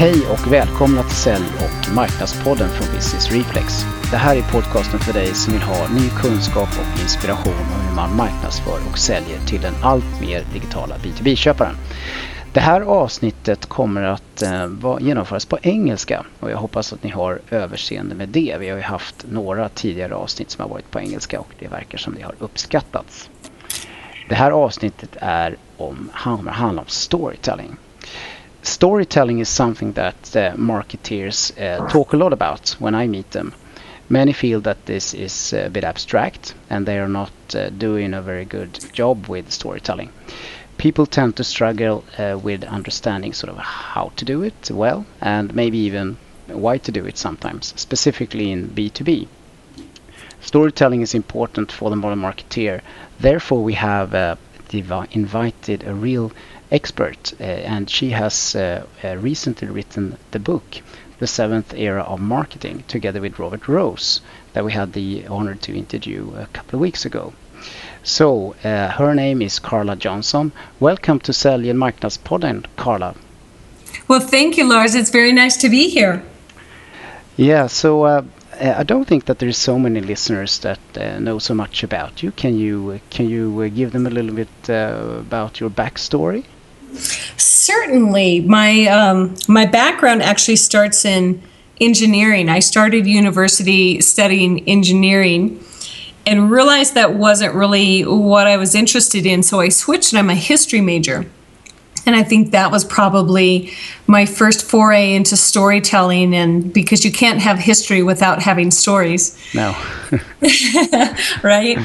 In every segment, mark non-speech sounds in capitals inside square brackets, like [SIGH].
Hej och välkomna till Sälj och marknadspodden från Business Reflex. Det här är podcasten för dig som vill ha ny kunskap och inspiration om hur man marknadsför och säljer till den allt mer digitala B2B-köparen. Det här avsnittet kommer att eh, genomföras på engelska och jag hoppas att ni har överseende med det. Vi har ju haft några tidigare avsnitt som har varit på engelska och det verkar som det har uppskattats. Det här avsnittet är om, handlar om storytelling. Storytelling is something that uh, marketeers uh, talk a lot about when I meet them. Many feel that this is a bit abstract and they are not uh, doing a very good job with storytelling. People tend to struggle uh, with understanding sort of how to do it well and maybe even why to do it sometimes, specifically in B2B. Storytelling is important for the modern marketeer. Therefore, we have uh, invited a real expert, uh, and she has uh, uh, recently written the book, The Seventh Era of Marketing, together with Robert Rose, that we had the honor to interview a couple of weeks ago. So, uh, her name is Carla Johnson. Welcome to Sälj Marknadspodden, Carla. Well, thank you, Lars. It's very nice to be here. Yeah, so uh, I don't think that there's so many listeners that uh, know so much about you. Can you can you give them a little bit about your backstory? Certainly, my um, my background actually starts in engineering. I started university studying engineering, and realized that wasn't really what I was interested in. So I switched, and I'm a history major. And I think that was probably my first foray into storytelling, and because you can't have history without having stories. No. [LAUGHS] [LAUGHS] right?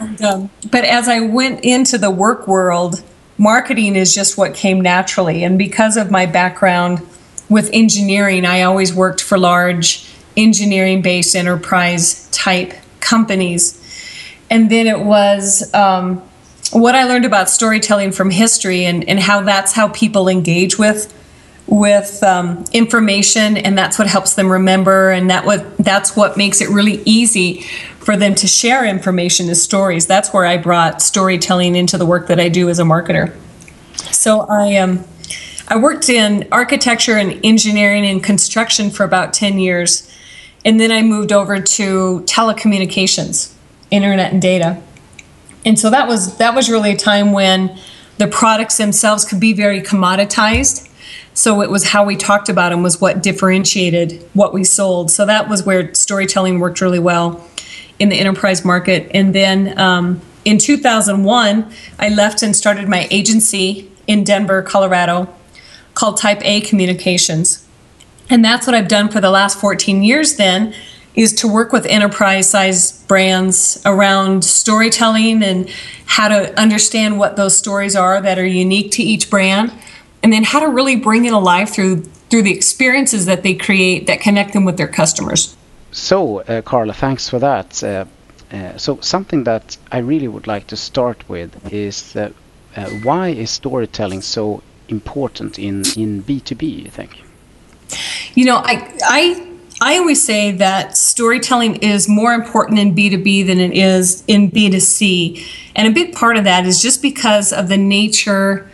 And, um, but as I went into the work world, marketing is just what came naturally. And because of my background with engineering, I always worked for large engineering based enterprise type companies. And then it was um, what I learned about storytelling from history and, and how that's how people engage with with um, information and that's what helps them remember and that what that's what makes it really easy for them to share information as stories. That's where i brought storytelling into the work that i do as a marketer. So i um, i worked in architecture and engineering and construction for about 10 years and then i moved over to telecommunications internet and data. And so that was that was really a time when the products themselves could be very commoditized. So it was how we talked about them was what differentiated what we sold. So that was where storytelling worked really well in the enterprise market. And then um, in 2001, I left and started my agency in Denver, Colorado, called Type A Communications. And that's what I've done for the last 14 years then is to work with enterprise size brands around storytelling and how to understand what those stories are that are unique to each brand and then how to really bring it alive through through the experiences that they create that connect them with their customers. So, uh, Carla, thanks for that. Uh, uh, so, something that I really would like to start with is why is storytelling so important in in B two B? You think? You know, I I I always say that storytelling is more important in B2B than it is in B2C. And a big part of that is just because of the nature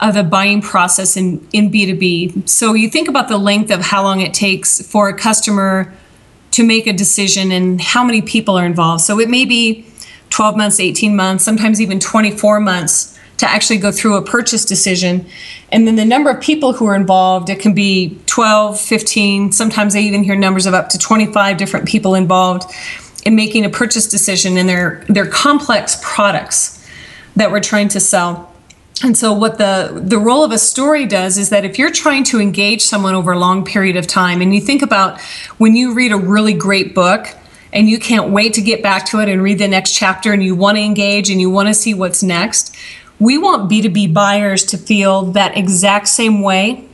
of the buying process in, in B2B. So you think about the length of how long it takes for a customer to make a decision and how many people are involved. So it may be 12 months, 18 months, sometimes even 24 months to actually go through a purchase decision. And then the number of people who are involved, it can be 12, 15, sometimes I even hear numbers of up to 25 different people involved in making a purchase decision and they're, they're complex products that we're trying to sell. And so what the the role of a story does is that if you're trying to engage someone over a long period of time and you think about when you read a really great book and you can't wait to get back to it and read the next chapter and you want to engage and you want to see what's next, we want B2B buyers to feel that exact same way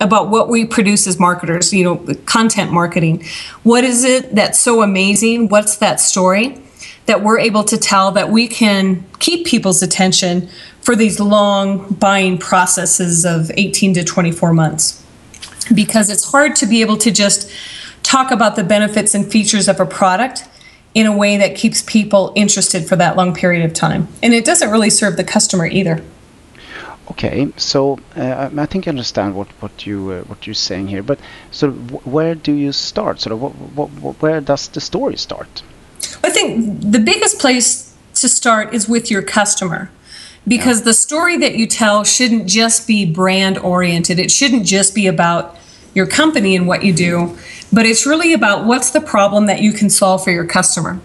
about what we produce as marketers, you know, content marketing. What is it that's so amazing? What's that story? that we're able to tell that we can keep people's attention for these long buying processes of 18 to 24 months. Because it's hard to be able to just talk about the benefits and features of a product in a way that keeps people interested for that long period of time. And it doesn't really serve the customer either. Okay, so uh, I think I understand what what you uh, what you're saying here, but so where do you start? Sort of, what, what, what, where does the story start? I think the biggest place to start is with your customer, because yeah. the story that you tell shouldn't just be brand oriented. It shouldn't just be about your company and what you do, but it's really about what's the problem that you can solve for your customer.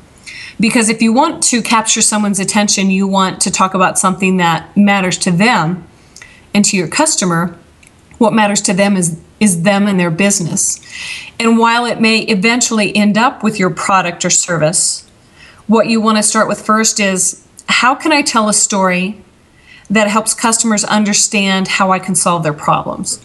Because if you want to capture someone's attention, you want to talk about something that matters to them and to your customer. What matters to them is is them and their business. And while it may eventually end up with your product or service, what you want to start with first is how can I tell a story that helps customers understand how I can solve their problems?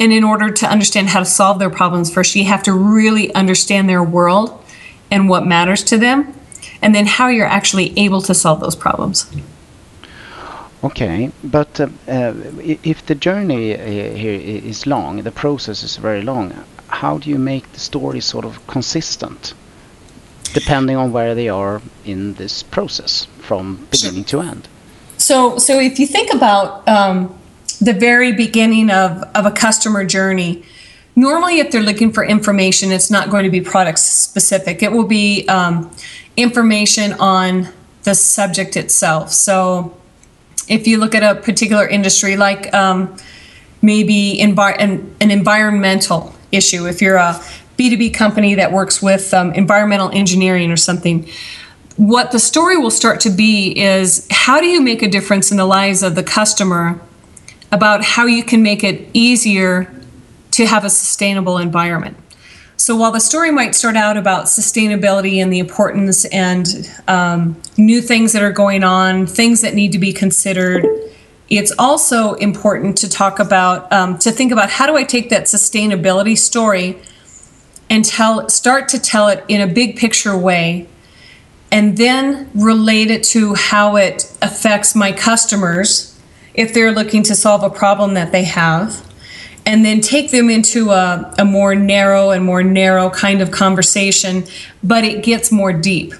And in order to understand how to solve their problems, first you have to really understand their world and what matters to them and then how you're actually able to solve those problems. Okay, but uh, uh, if the journey uh, here is long, the process is very long, how do you make the story sort of consistent, depending on where they are in this process from beginning to end? So, so if you think about um, the very beginning of, of a customer journey, normally if they're looking for information, it's not going to be product specific. It will be um, information on the subject itself. So if you look at a particular industry, like um, maybe envi- an, an, environmental issue, if you're a B2B company that works with um, environmental engineering or something, what the story will start to be is how do you make a difference in the lives of the customer about how you can make it easier to have a sustainable environment? So while the story might start out about sustainability and the importance and um, new things that are going on, things that need to be considered, it's also important to talk about um, to think about how do I take that sustainability story and tell start to tell it in a big picture way and then relate it to how it affects my customers if they're looking to solve a problem that they have and then take them into a, a more narrow and more narrow kind of conversation, but it gets more deep.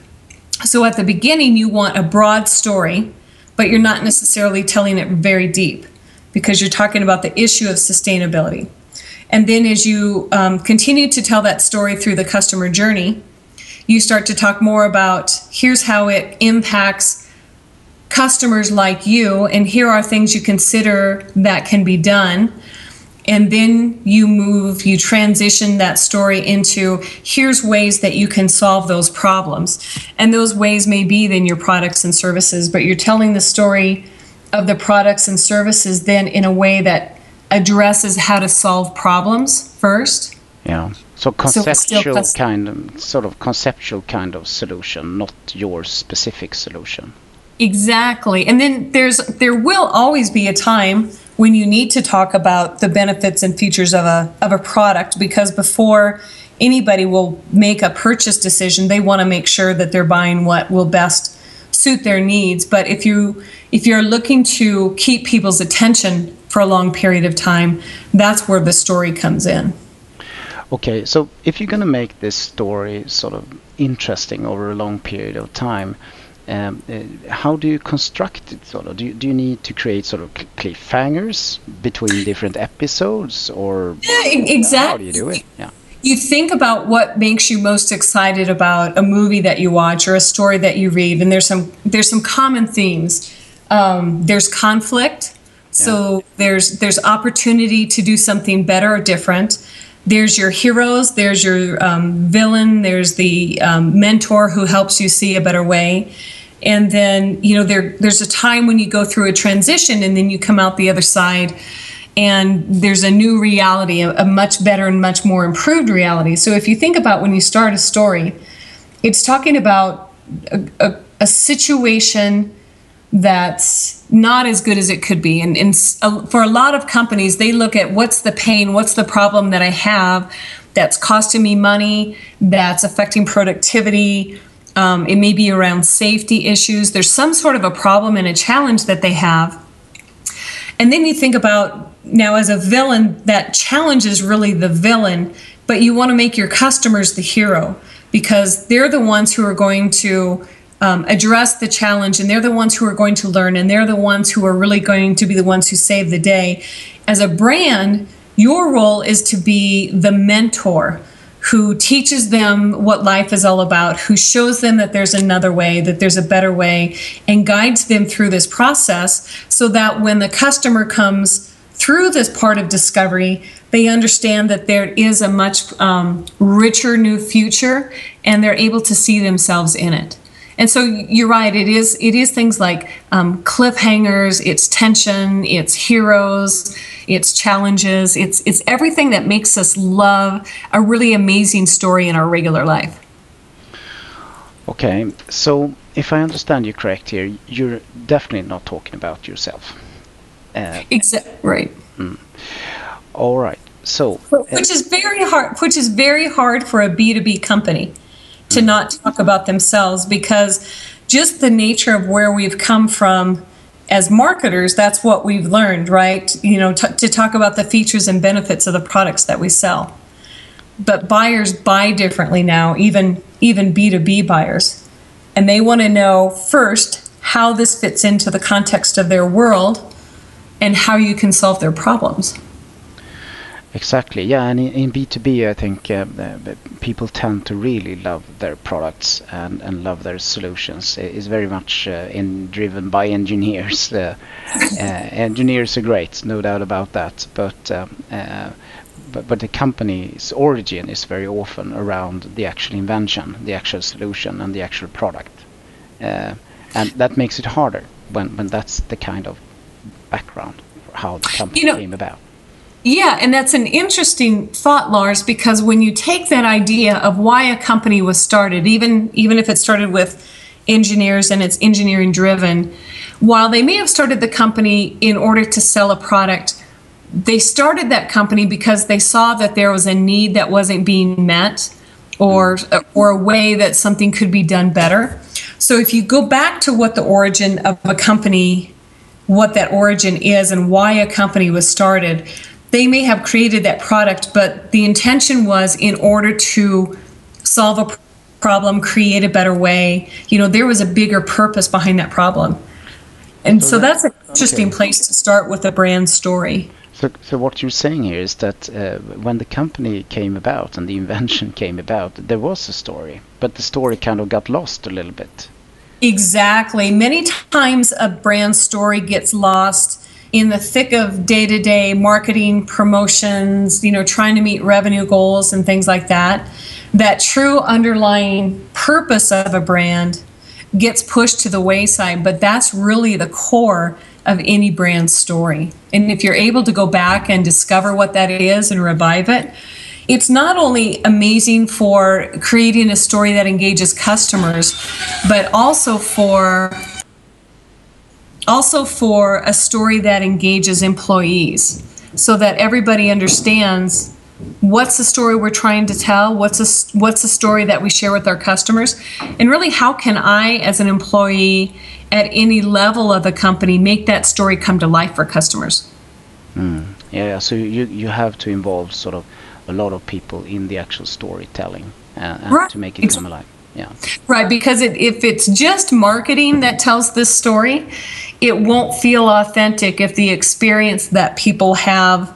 So at the beginning, you want a broad story, but you're not necessarily telling it very deep because you're talking about the issue of sustainability. And then as you um, continue to tell that story through the customer journey, you start to talk more about here's how it impacts customers like you, and here are things you consider that can be done. And then you move you transition that story into here's ways that you can solve those problems. And those ways may be then your products and services but you're telling the story of the products and services then in a way that addresses how to solve problems first. Yeah so conceptual so kind of sort of conceptual kind of solution not your specific solution. Exactly. And then there's there will always be a time when you need to talk about the benefits and features of a of a product because before anybody will make a purchase decision they want to make sure that they're buying what will best suit their needs. But if you if you're looking to keep people's attention for a long period of time that's where the story comes in okay so if you're going to make this story sort of interesting over a long period of time um, uh, how do you construct it? Sort of, do you, do you need to create sort of cliffhangers between different episodes, or yeah, exactly? How do you do it? Yeah. You think about what makes you most excited about a movie that you watch or a story that you read, and there's some there's some common themes. Um, there's conflict, so yeah. there's there's opportunity to do something better or different there's your heroes, there's your um, villain, there's the um, mentor who helps you see a better way. And then you know there there's a time when you go through a transition and then you come out the other side and there's a new reality a, a, much better and much more improved reality. So if you think about when you start a story it's talking about a, a, a situation that's not as good as it could be and, and for a lot of companies they look at what's the pain what's the problem that i have that's costing me money that's affecting productivity um, it may be around safety issues. There's some sort of a problem and a challenge that they have. And then you think about now, as a villain, that challenge is really the villain, but you want to make your customers the hero because they're the ones who are going to um, address the challenge and they're the ones who are going to learn and they're the ones who are really going to be the ones who save the day. As a brand, your role is to be the mentor who teaches them what life is all about, who shows them that there's another way, that there's a better way, and guides them through this process so that when the customer comes through this part of discovery, they understand that there is a much um, richer new future and they're able to see themselves in it. And so you're right. It is. It is things like um, cliffhangers. It's tension. It's heroes. It's challenges. It's it's everything that makes us love a really amazing story in our regular life. Okay, so if I understand you correct here, you're definitely not talking about yourself. Uh, exactly right. Mm. All right. So, which is very hard. Which is very hard for a B two B company to not talk about themselves because just the nature of where we've come from as marketers, that's what we've learned, right? You know, t- to talk about the features and benefits of the products that we sell. But buyers buy differently now, even even B2B buyers. And they want to know first how this fits into the context of their world and how you can solve their problems. Exactly. Yeah, and in, in B2B, I think uh, people tend to really love their products and, and love their solutions. It's very much uh, in, driven by [LAUGHS] engineers. Uh, uh, engineers are great, no doubt about that. But, um, uh, but but the company's origin is very often around the actual invention, the actual solution, and the actual product, uh, and that makes it harder when when that's the kind of background for how the company you know, came about. Yeah, and that's an interesting thought, Lars, because when you take that idea of why a company was started, even even if it started with engineers and it's engineering driven, while they may have started the company in order to sell a product, they started that company because they saw that there was a need that wasn't being met or or a way that something could be done better. So if you go back to what the origin of a company what that origin is and why a company was started, they may have created that product, but the intention was in order to solve a problem, create a better way. You know, there was a bigger purpose behind that problem. And so, so that's an interesting okay. place to start with a brand story. So, so what you're saying here is that uh, when the company came about and the invention [LAUGHS] came about, there was a story, but the story kind of got lost a little bit. Exactly. Many times a brand story gets lost in the thick of day-to-day marketing promotions you know trying to meet revenue goals and things like that that true underlying purpose of a brand gets pushed to the wayside. But that's really the core of any brand story. And if you're able to go back and discover what that is and revive it it's not only amazing for creating a story that engages customers but also for also for a story that engages employees so that everybody understands what's the story we're trying to tell what's a, what's the story that we share with our customers and really how can i as an employee at any level of a company make that story come to life for customers mm. yeah so you, you have to involve sort of a lot of people in the actual storytelling uh, right. to make it come alive yeah right because it, if it's just marketing that tells this story it won't feel authentic if the experience that people have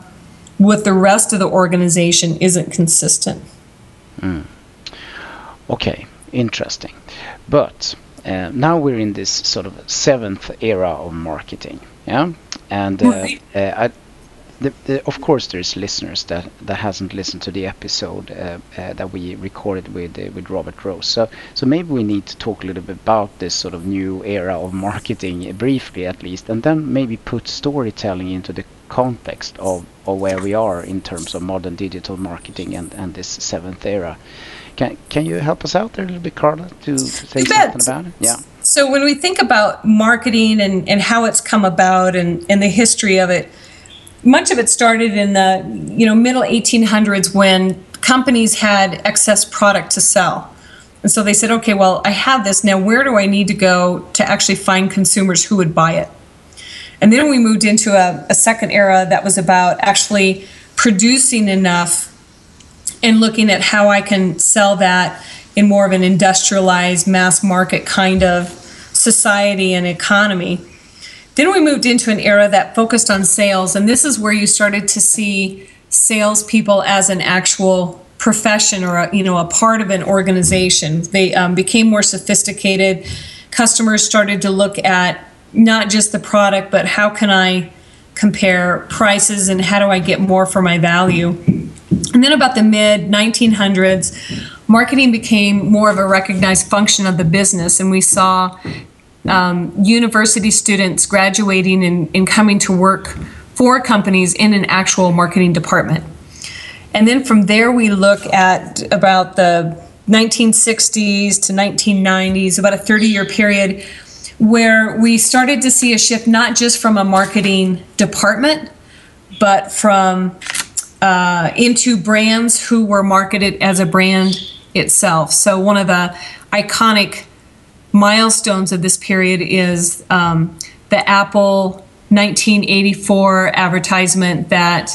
with the rest of the organization isn't consistent. Mm. Okay, interesting. But uh, now we're in this sort of seventh era of marketing, yeah, and uh, uh, I, the, the, of course, there's listeners that, that hasn't listened to the episode uh, uh, that we recorded with uh, with Robert Rose. So so maybe we need to talk a little bit about this sort of new era of marketing [LAUGHS] briefly at least, and then maybe put storytelling into the context of, of where we are in terms of modern digital marketing and, and this seventh era. Can can you help us out there a little bit, Carla, to, to say something about it? Yeah. So when we think about marketing and, and how it's come about and, and the history of it, much of it started in the you know middle 1800s when companies had excess product to sell. And so they said okay well i have this. Now where do i need to go to actually find consumers who would buy it? And then we moved into a, a second era that was about actually producing enough and looking at how i can sell that in more of an industrialized mass market kind of society and economy. Then we moved into an era that focused on sales, and this is where you started to see salespeople as an actual profession or a, you know a part of an organization. They um, became more sophisticated. Customers started to look at not just the product, but how can I compare prices and how do I get more for my value. And then about the mid 1900s, marketing became more of a recognized function of the business, and we saw um, university students graduating and, and coming to work for companies in an actual marketing department. And then from there, we look at about the 1960s to 1990s, about a 30 year period where we started to see a shift not just from a marketing department, but from uh, into brands who were marketed as a brand itself. So, one of the iconic milestones of this period is um, the Apple 1984 advertisement that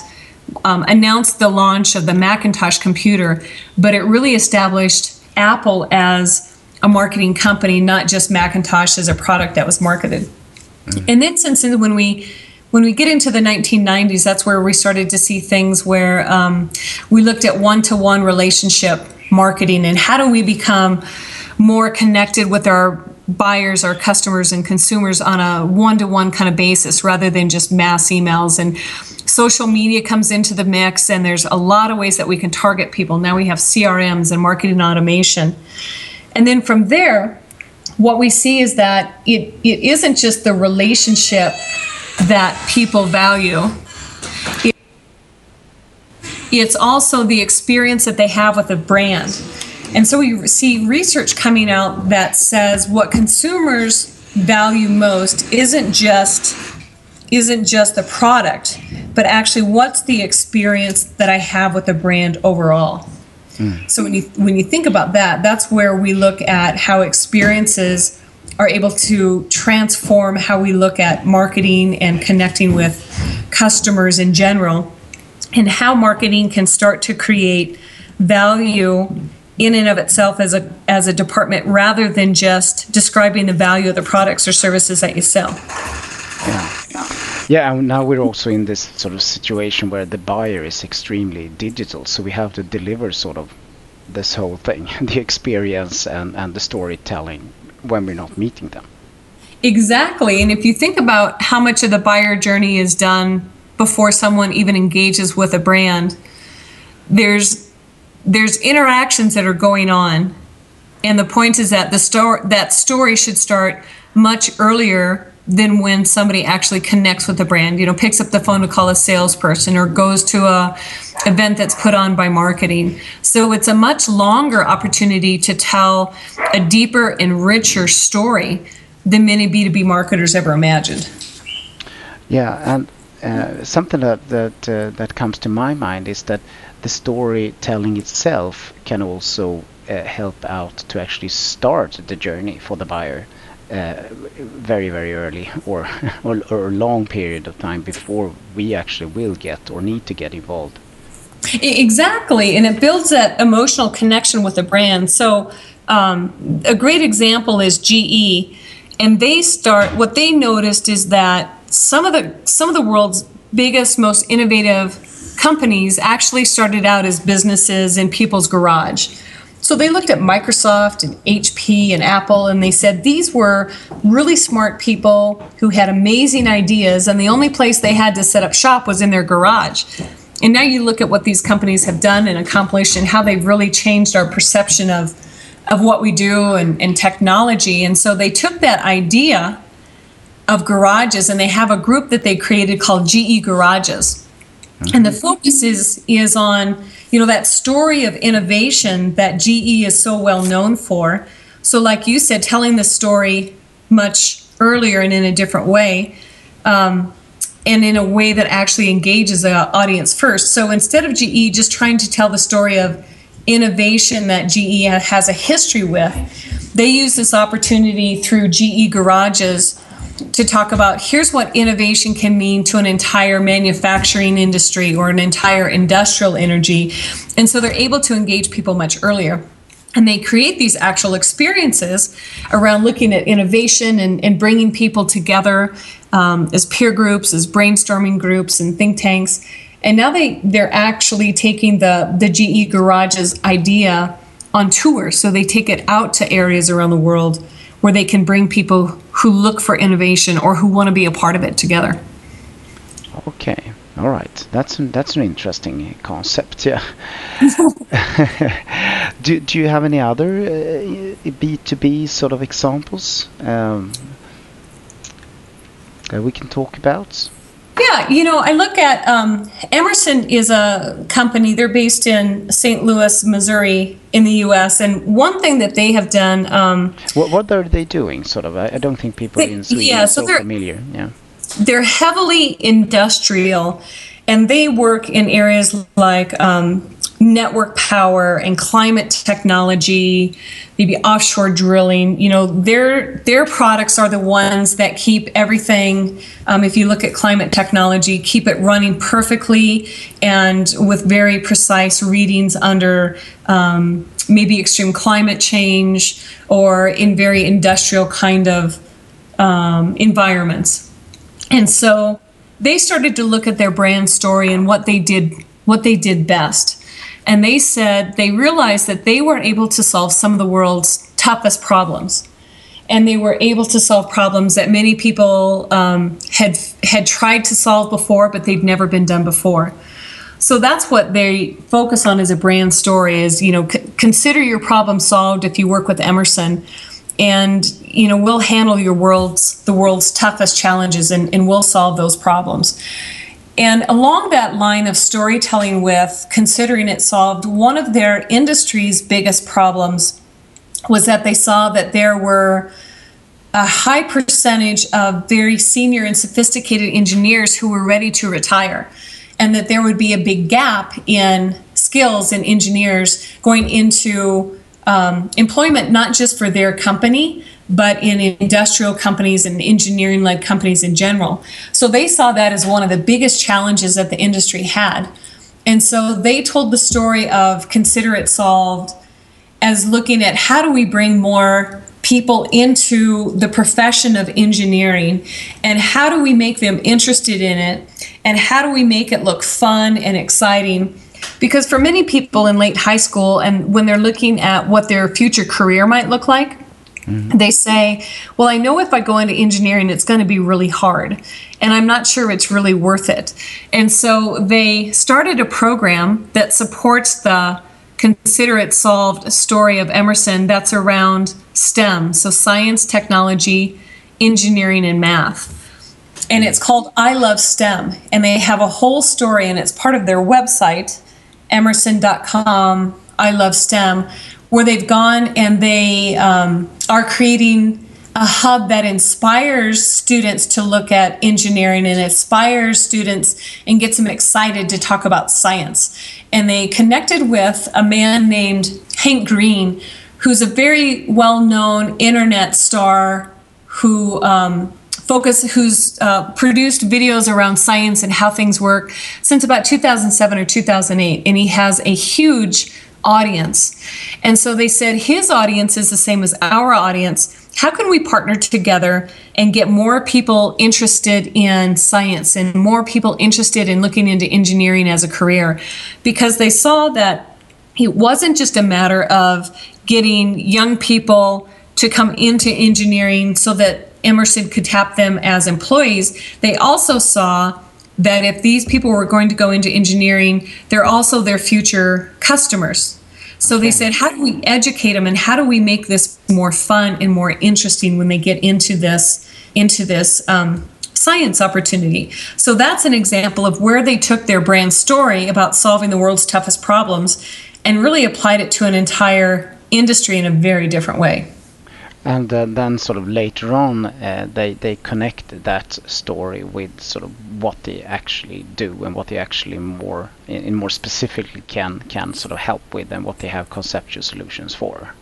um, announced the launch of the Macintosh computer, but it really established Apple as a marketing company, not just Macintosh as a product that was marketed. Mm-hmm. And then since when we when we get into the 1990s, that's where we started to see things where um, we looked at one-to-one relationship marketing and how do we become more connected with our buyers, our customers, and consumers on a one-to-one kind of basis rather than just mass emails and social media comes into the mix and there's a lot of ways that we can target people now we have crms and marketing automation and then from there, what we see is that it, it isn't just the relationship that people value. It, it's also the experience that they have with a brand. And so we see research coming out that says what consumers value most isn't just isn't just the product, but actually what's the experience that I have with the brand overall. Mm. So when you when you think about that, that's where we look at how experiences are able to transform how we look at marketing and connecting with customers in general and how marketing can start to create value in and of itself as a as a department rather than just describing the value of the products or services that you sell. Yeah. Yeah, and now we're also in this sort of situation where the buyer is extremely digital, so we have to deliver sort of this whole thing, [LAUGHS] the experience and, and the storytelling when we're not meeting them. Exactly. And if you think about how much of the buyer journey is done before someone even engages with a brand, there's there's interactions that are going on. And the point is that the story that story should start much earlier than when somebody actually connects with the brand you know picks up the phone to call a salesperson or goes to a event that's put on by marketing so it's a much longer opportunity to tell a deeper and richer story than many b2b marketers ever imagined yeah and uh, something that that uh, that comes to my mind is that the storytelling itself can also uh, help out to actually start the journey for the buyer uh, very very early [LAUGHS] or, or a long period of time before we actually will get or need to get involved. Exactly and it builds that emotional connection with the brand. So um, a great example is ge and they start what they noticed is that some of the some of the world's biggest most innovative companies actually started out as businesses in people's garage so they looked at Microsoft and HP and Apple and they said these were really smart people who had amazing ideas, and the only place they had to set up shop was in their garage. And now you look at what these companies have done and accomplished and how they've really changed our perception of, of what we do and, and technology. And so they took that idea of garages and they have a group that they created called GE Garages. And the focus is is on you know that story of innovation that GE is so well known for. So, like you said, telling the story much earlier and in a different way, um, and in a way that actually engages the audience first. So instead of GE just trying to tell the story of innovation that GE has a history with, they use this opportunity through GE garages to talk about here's what innovation can mean to an entire manufacturing industry or an entire industrial energy. And so they're able to engage people much earlier. and they create these actual experiences around looking at innovation and, and bringing people together um, as peer groups as brainstorming groups and think tanks and now they they're actually taking the the ge garage's idea on tour so they take it out to areas around the world where they can bring people who look for innovation or who want to be a part of it together okay all right, that's an, that's an interesting concept. Yeah. [LAUGHS] do do you have any other B two B sort of examples um, that we can talk about? Yeah, you know, I look at um, Emerson is a company. They're based in St. Louis, Missouri, in the U.S. And one thing that they have done. Um, what what are they doing? Sort of. I, I don't think people they, in Sweden yeah, so are so familiar. Yeah they're heavily industrial and they work in areas like um, network power and climate technology maybe offshore drilling you know their their products are the ones that keep everything um, if you look at climate technology keep it running perfectly and with very precise readings under um, maybe extreme climate change or in very industrial kind of um, environments and so they started to look at their brand story and what they did what they did best. And they said they realized that they were able to solve some of the world's toughest problems. And they were able to solve problems that many people um, had had tried to solve before, but they'd never been done before. So that's what they focus on as a brand story: is you know c- consider your problem solved if you work with Emerson and you know we'll handle your world's the world's toughest challenges and, and we'll solve those problems and along that line of storytelling with considering it solved one of their industry's biggest problems was that they saw that there were a high percentage of very senior and sophisticated engineers who were ready to retire and that there would be a big gap in skills and engineers going into um, employment not just for their company, but in industrial companies and engineering led companies in general. So they saw that as one of the biggest challenges that the industry had. And so they told the story of Consider It Solved as looking at how do we bring more people into the profession of engineering and how do we make them interested in it and how do we make it look fun and exciting because for many people in late high school, and when they're looking at what their future career might look like, mm-hmm. they say, Well, I know if I go into engineering, it's going to be really hard. And I'm not sure it's really worth it. And so they started a program that supports the Consider It Solved story of Emerson that's around STEM, so science, technology, engineering, and math and it's called I Love STEM. And they have a whole story, and it's part of their website emerson.com, I love STEM, where they've gone and they um, are creating a hub that inspires students to look at engineering and inspires students and gets them excited to talk about science. And they connected with a man named Hank Green, who's a very well known internet star who um, focus who's uh, produced videos around science and how things work since about 2007 or 2008 and he has a huge audience. And so they said his audience is the same as our audience. How can we partner together and get more people interested in science and more people interested in looking into engineering as a career? Because they saw that it wasn't just a matter of getting young people to come into engineering so that Emerson could tap them as employees, they also saw that if these people were going to go into engineering, they're also their future customers. So they said, how do we educate them and how do we make this more fun and more interesting when they get into this into this um, science opportunity? So that's an example of where they took their brand story about solving the world's toughest problems and really applied it to an entire industry in a very different way and uh, then sort of later on uh, they they connect that story with sort of what they actually do and what they actually more in, in, more specifically can can sort of help with and what they have conceptual solutions for.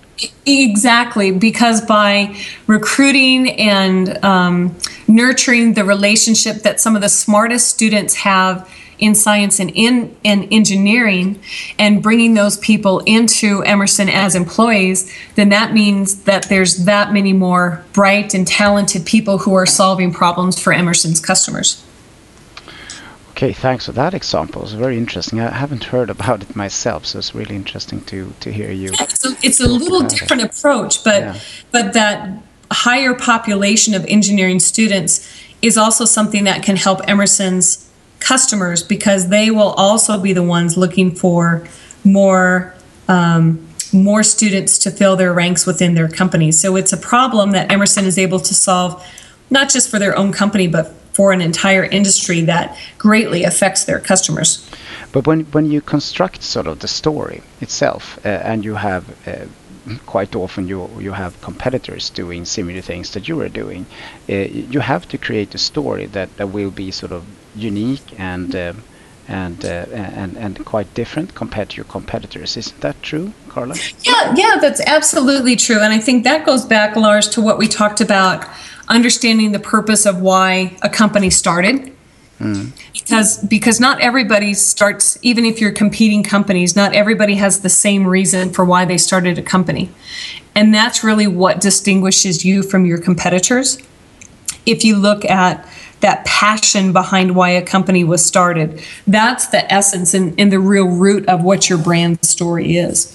Exactly because by recruiting and um, nurturing the relationship that some of the smartest students have in science and in, in engineering and bringing those people into Emerson as employees, then that means that there's that many more bright and talented people who are solving problems for Emerson's customers. Okay, thanks for that example. It's very interesting. I haven't heard about it myself, so it's really interesting to to hear you. Yeah, so it's a little different it. approach, but yeah. but that higher population of engineering students is also something that can help Emerson's customers because they will also be the ones looking for more um, more students to fill their ranks within their company. So it's a problem that Emerson is able to solve, not just for their own company, but for an entire industry that greatly affects their customers. But when, when you construct sort of the story itself, uh, and you have uh, quite often you you have competitors doing similar things that you are doing, uh, you have to create a story that, that will be sort of unique and uh, and uh, and and quite different compared to your competitors. Isn't that true, Carla? Yeah, yeah, that's absolutely true. And I think that goes back, Lars, to what we talked about understanding the purpose of why a company started. Mm. Because because not everybody starts even if you're competing companies, not everybody has the same reason for why they started a company. And that's really what distinguishes you from your competitors. If you look at that passion behind why a company was started, that's the essence and, and the real root of what your brand story is.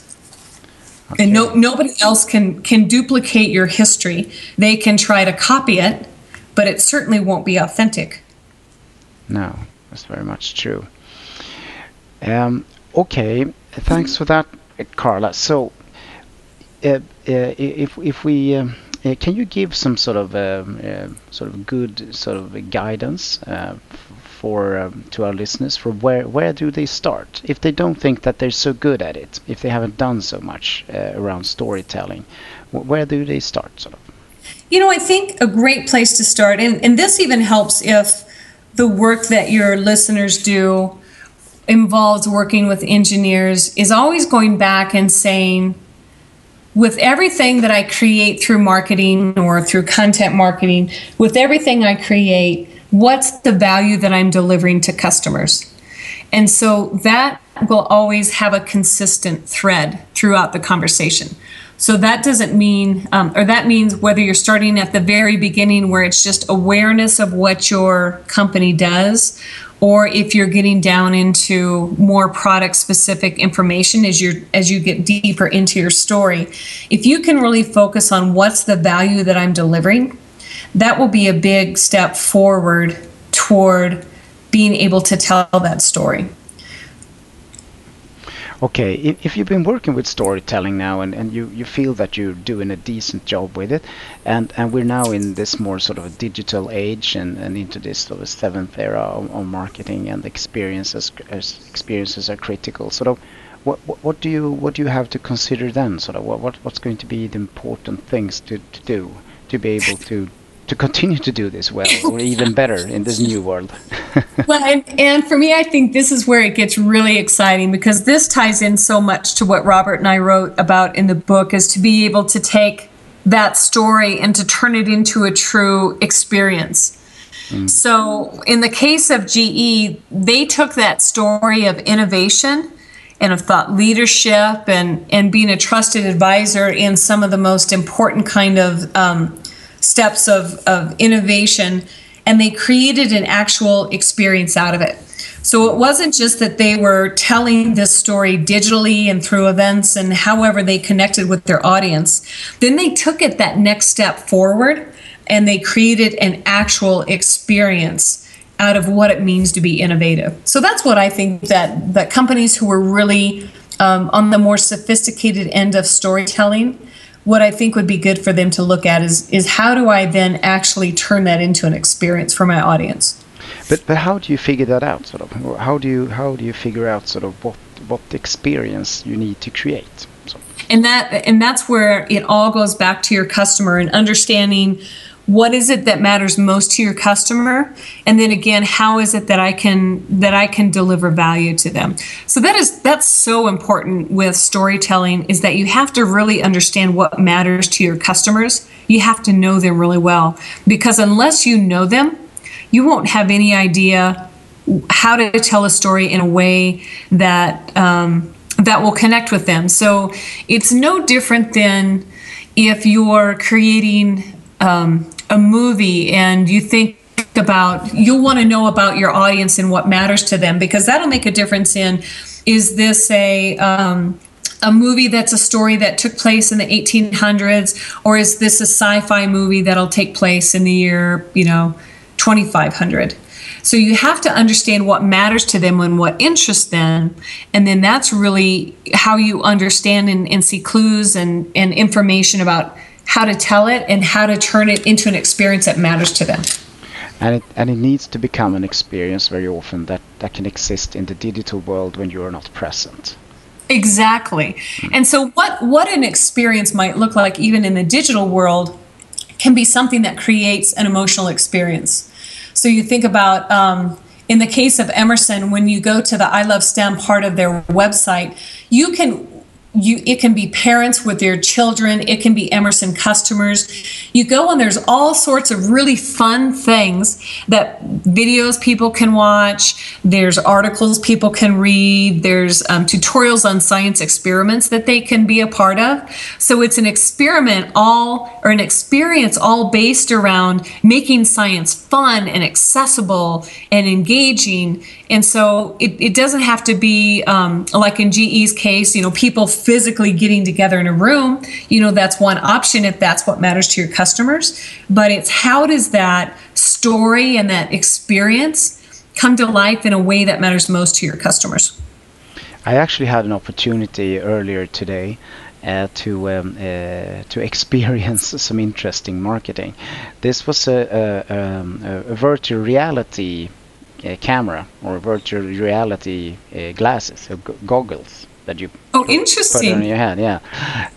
Okay. And no, nobody else can can duplicate your history. They can try to copy it, but it certainly won't be authentic. No, that's very much true. Um, okay, thanks for that, Carla. So, uh, uh, if if we um, uh, can you give some sort of um, uh, sort of good sort of guidance uh, for um, to our listeners for where where do they start? If they don't think that they're so good at it if they haven't done so much uh, around storytelling where do they start sort of? You know i think a great place to start and, and this even helps if the work that your listeners do involves working with engineers is always going back and saying with everything that I create through marketing or through content marketing, with everything I create, what's the value that I'm delivering to customers? And so that will always have a consistent thread throughout the conversation. So that doesn't mean, um, or that means whether you're starting at the very beginning where it's just awareness of what your company does, or if you're getting down into more product specific information as you as you get deeper into your story if you can really focus on what's the value that I'm delivering that will be a big step forward toward being able to tell that story. Okay, if, if you've been working with storytelling now and, and you, you feel that you're doing a decent job with it, and, and we're now in this more sort of a digital age and, and into this sort of seventh era of, of marketing and experiences experiences are critical. Sort of, what, what, what do you what do you have to consider then? Sort of, what, what what's going to be the important things to, to do to be able to to continue to do this well or [LAUGHS] even better in this new world. [LAUGHS] well, and, and for me, I think this is where it gets really exciting because this ties in so much to what Robert and I wrote about in the book is to be able to take that story and to turn it into a true experience. Mm. So, in the case of GE, they took that story of innovation and of thought leadership and, and being a trusted advisor in some of the most important kind of um, steps of, of innovation and they created an actual experience out of it. So it wasn't just that they were telling this story digitally and through events and however they connected with their audience. Then they took it that next step forward and they created an actual experience out of what it means to be innovative. So that's what I think that that companies who are really um, on the more sophisticated end of storytelling what I think would be good for them to look at is is how do I then actually turn that into an experience for my audience. But but how do you figure that out? Sort of how do you how do you figure out sort of what what experience you need to create? So. And that and that's where it all goes back to your customer and understanding what is it that matters most to your customer? And then again how is it that i can that i can deliver value to them? So that is that's so important with storytelling is that you have to really understand what matters to your customers. You have to know them really well because unless you know them you won't have any idea how to tell a story in a way that um, that will connect with them. So it's no different than if you're creating um, a movie and you think about you'll want to know about your audience and what matters to them because that'll make a difference in is this a um, a movie that's a story that took place in the 1800s or is this a sci-fi movie that'll take place in the year you know 2500 so you have to understand what matters to them and what interests them and then that's really how you understand and, and see clues and, and information about how to tell it and how to turn it into an experience that matters to them. And it and it needs to become an experience very often that that can exist in the digital world when you are not present. Exactly. And so what what an experience might look like even in the digital world can be something that creates an emotional experience. So you think about um, in the case of emerson when you go to the i love stem part of their website you can you it can be parents with their children it can be emerson customers. You go and there's all sorts of really fun things that videos people can watch there's articles people can read there's um, tutorials on science experiments that they can be a part of. So it's an experiment all or an experience all based around making science fun and accessible and engaging and so it, it doesn't have to be um, like in GE's case, you know, people physically getting together in a room. You know, that's one option if that's what matters to your customers. But it's how does that story and that experience come to life in a way that matters most to your customers? I actually had an opportunity earlier today uh, to um, uh, to [LAUGHS] experience some interesting marketing. This was a, a, um, a virtual reality uh, camera or virtual reality uh, glasses, so goggles that you oh interesting. put on your head yeah.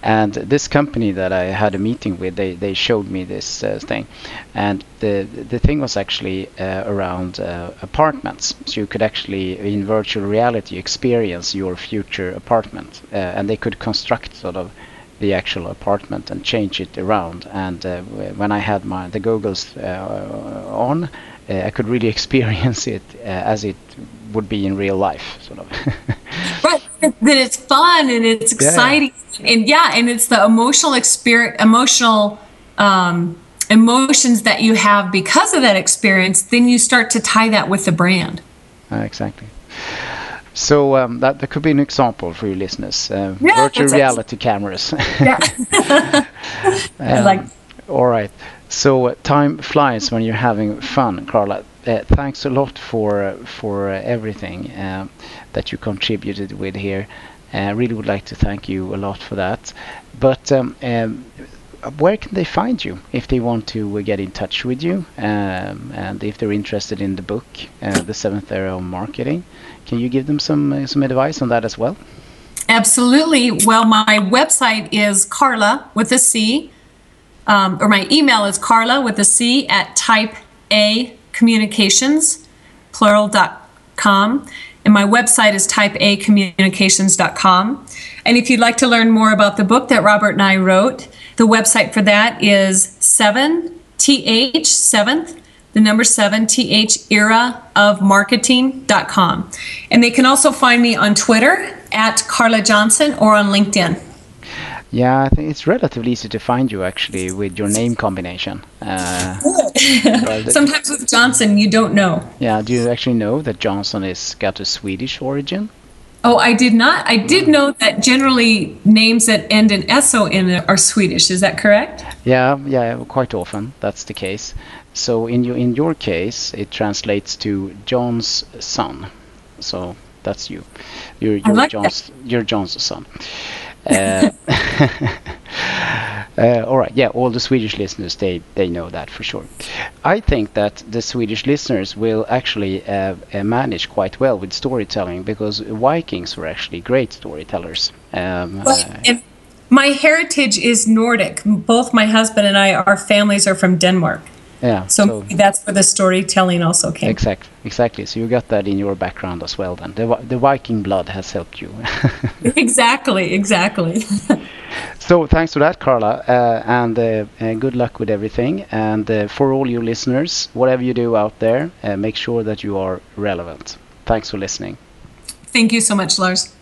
And this company that i had a meeting with they, they showed me this uh, thing. And the the thing was actually uh, around uh, apartments. So you could actually in virtual reality experience your future apartment uh, and they could construct sort of the actual apartment and change it around. And uh, when i had my the goggles on I could really [LAUGHS] experience it uh, as it would be in real life, sort of. [LAUGHS] right, that it's fun and it's exciting, yeah. and yeah, and it's the emotional experience, emotional um, emotions that you have because of that experience. Then you start to tie that with the brand. Uh, exactly. So um, that, that could be an example for your listeners. Uh, yeah, virtual reality cameras. [LAUGHS] yeah. um, like. All right. So uh, time flies when you're having fun, Carla. Uh, thanks a lot for uh, for uh, everything uh, that you contributed with here. I really would like to thank you a lot for that. But um, um, where can they find you if they want to get in touch with you um, and if they're interested in the book, The Seventh Era of Marketing? Can you give them some some advice on that as well? Absolutely. Well, my website is Carla with a C um, or my email is Carla with a C at type A communications, plural.com. And my website is typeacommunications.com. And if you'd like to learn more about the book that Robert and I wrote, the website for that is 7th, 7th, the number 7, th, era of marketing.com. And they can also find me on Twitter at Carla Johnson or on LinkedIn. Yeah, I think it's relatively easy to find you actually with your name combination. Uh, [LAUGHS] Sometimes with Johnson, you don't know. Yeah, do you actually know that Johnson is got a Swedish origin? Oh, I did not. I did know that generally names that end in SO in are Swedish. Is that correct? Yeah, yeah, quite often that's the case. So in your in your case, it translates to John's son. So that's you. You're, you're like John's that. you're John's son. Uh, [LAUGHS] uh, all right, yeah, all the Swedish listeners they they know that for sure. I think that the Swedish listeners will actually uh, uh manage quite well with storytelling because Vikings were actually great storytellers. Um, well, uh, my heritage is Nordic. Both my husband and I, our families are from Denmark. Yeah. So, so that's where the storytelling also came. Exactly. Exactly. So you got that in your background as well. Then the the Viking blood has helped you. [LAUGHS] [LAUGHS] exactly. Exactly. [LAUGHS] So thanks for that, Carla, uh, and uh, uh, good luck with everything. And uh, for all you listeners, whatever you do out there, uh, make sure that you are relevant. Thanks for listening. Thank you so much, Lars.